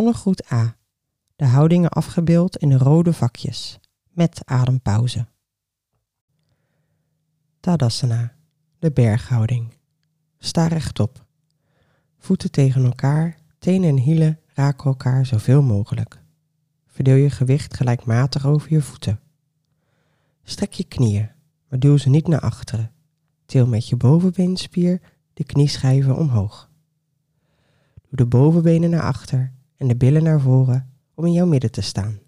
Zonnegroet A. De houdingen afgebeeld in de rode vakjes, met adempauze. Tadasana, de berghouding. Sta rechtop. Voeten tegen elkaar, tenen en hielen raken elkaar zoveel mogelijk. Verdeel je gewicht gelijkmatig over je voeten. Strek je knieën, maar duw ze niet naar achteren. Til met je bovenbeenspier de knieschijven omhoog. Doe de bovenbenen naar achter en de billen naar voren om in jouw midden te staan.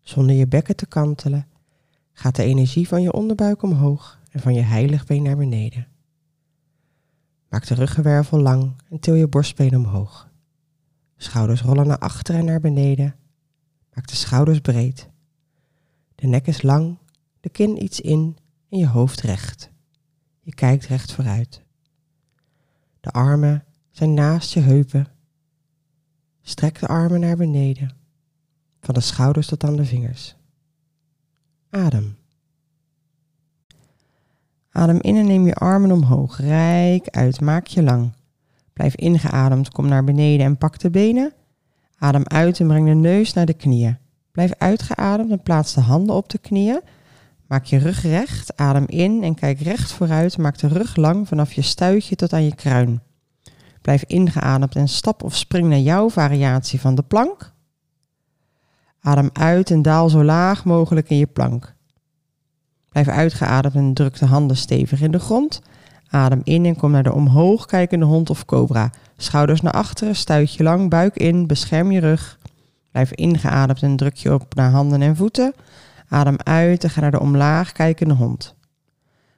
Zonder je bekken te kantelen gaat de energie van je onderbuik omhoog en van je heiligbeen naar beneden. Maak de ruggenwervel lang en til je borstbeen omhoog. Schouders rollen naar achteren en naar beneden. Maak de schouders breed. De nek is lang, de kin iets in en je hoofd recht. Je kijkt recht vooruit. De armen zijn naast je heupen. Strek de armen naar beneden, van de schouders tot aan de vingers. Adem. Adem in en neem je armen omhoog. Rijk uit, maak je lang. Blijf ingeademd, kom naar beneden en pak de benen. Adem uit en breng de neus naar de knieën. Blijf uitgeademd en plaats de handen op de knieën. Maak je rug recht, adem in en kijk recht vooruit. Maak de rug lang vanaf je stuitje tot aan je kruin. Blijf ingeademd en stap of spring naar jouw variatie van de plank. Adem uit en daal zo laag mogelijk in je plank. Blijf uitgeademd en druk de handen stevig in de grond. Adem in en kom naar de omhoog kijkende hond of cobra. Schouders naar achteren, stuit je lang, buik in, bescherm je rug. Blijf ingeademd en druk je op naar handen en voeten. Adem uit en ga naar de omlaag kijkende hond.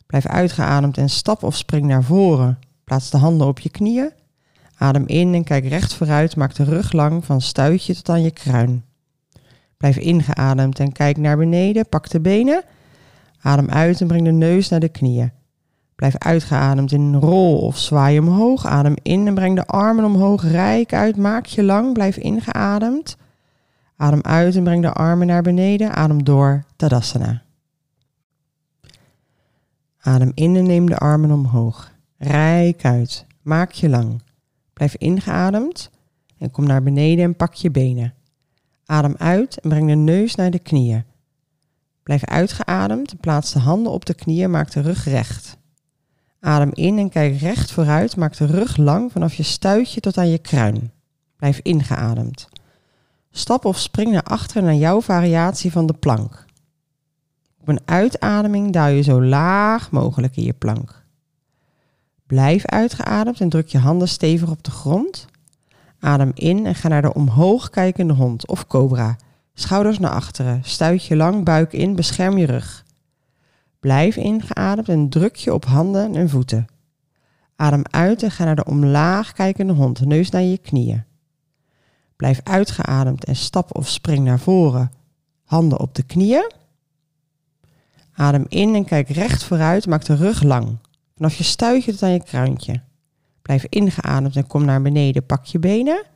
Blijf uitgeademd en stap of spring naar voren. Plaats de handen op je knieën. Adem in en kijk recht vooruit, maak de rug lang van stuitje tot aan je kruin. Blijf ingeademd en kijk naar beneden, pak de benen. Adem uit en breng de neus naar de knieën. Blijf uitgeademd in een rol of zwaai omhoog. Adem in en breng de armen omhoog, rijk uit, maak je lang, blijf ingeademd. Adem uit en breng de armen naar beneden. Adem door, Tadasana. Adem in en neem de armen omhoog. Rijk uit, maak je lang. Blijf ingeademd en kom naar beneden en pak je benen. Adem uit en breng de neus naar de knieën. Blijf uitgeademd en plaats de handen op de knieën, maak de rug recht. Adem in en kijk recht vooruit, maak de rug lang vanaf je stuitje tot aan je kruin. Blijf ingeademd. Stap of spring naar achteren naar jouw variatie van de plank. Op een uitademing duw je zo laag mogelijk in je plank. Blijf uitgeademd en druk je handen stevig op de grond. Adem in en ga naar de omhoog kijkende hond of cobra. Schouders naar achteren, stuit je lang, buik in, bescherm je rug. Blijf ingeademd en druk je op handen en voeten. Adem uit en ga naar de omlaag kijkende hond, neus naar je knieën. Blijf uitgeademd en stap of spring naar voren. Handen op de knieën. Adem in en kijk recht vooruit, maak de rug lang. Vanaf je stuitje tot aan je kruintje. Blijf ingeademd en kom naar beneden, pak je benen.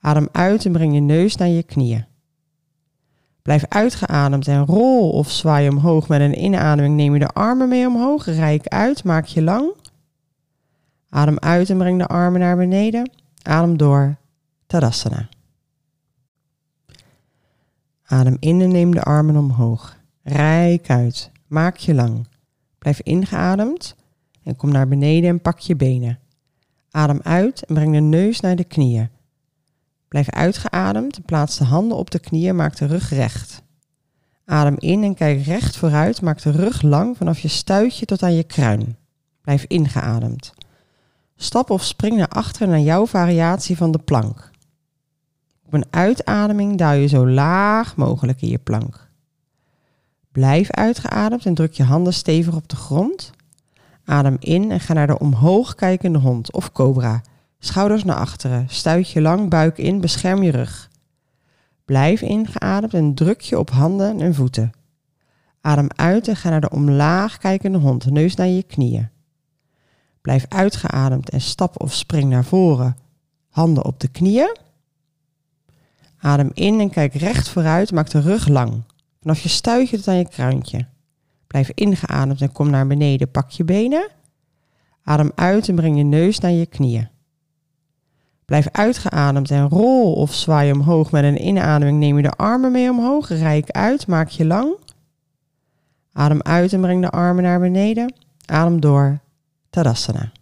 Adem uit en breng je neus naar je knieën. Blijf uitgeademd en rol of zwaai omhoog. Met een inademing neem je de armen mee omhoog. Rijk uit, maak je lang. Adem uit en breng de armen naar beneden. Adem door. Tadasana. Adem in en neem de armen omhoog. Rijk uit. Maak je lang. Blijf ingeademd en kom naar beneden en pak je benen. Adem uit en breng de neus naar de knieën. Blijf uitgeademd en plaats de handen op de knieën, maak de rug recht. Adem in en kijk recht vooruit, maak de rug lang vanaf je stuitje tot aan je kruin. Blijf ingeademd. Stap of spring naar achteren naar jouw variatie van de plank. Op een uitademing duw je zo laag mogelijk in je plank. Blijf uitgeademd en druk je handen stevig op de grond. Adem in en ga naar de omhoog kijkende hond of cobra. Schouders naar achteren, stuit je lang, buik in, bescherm je rug. Blijf ingeademd en druk je op handen en voeten. Adem uit en ga naar de omlaag kijkende hond, neus naar je knieën. Blijf uitgeademd en stap of spring naar voren. Handen op de knieën. Adem in en kijk recht vooruit, maak de rug lang. Vanaf je stuitje tot aan je kruintje. Blijf ingeademd en kom naar beneden, pak je benen. Adem uit en breng je neus naar je knieën. Blijf uitgeademd en rol of zwaai omhoog. Met een inademing neem je de armen mee omhoog. Rijk uit, maak je lang. Adem uit en breng de armen naar beneden. Adem door. Tadasana.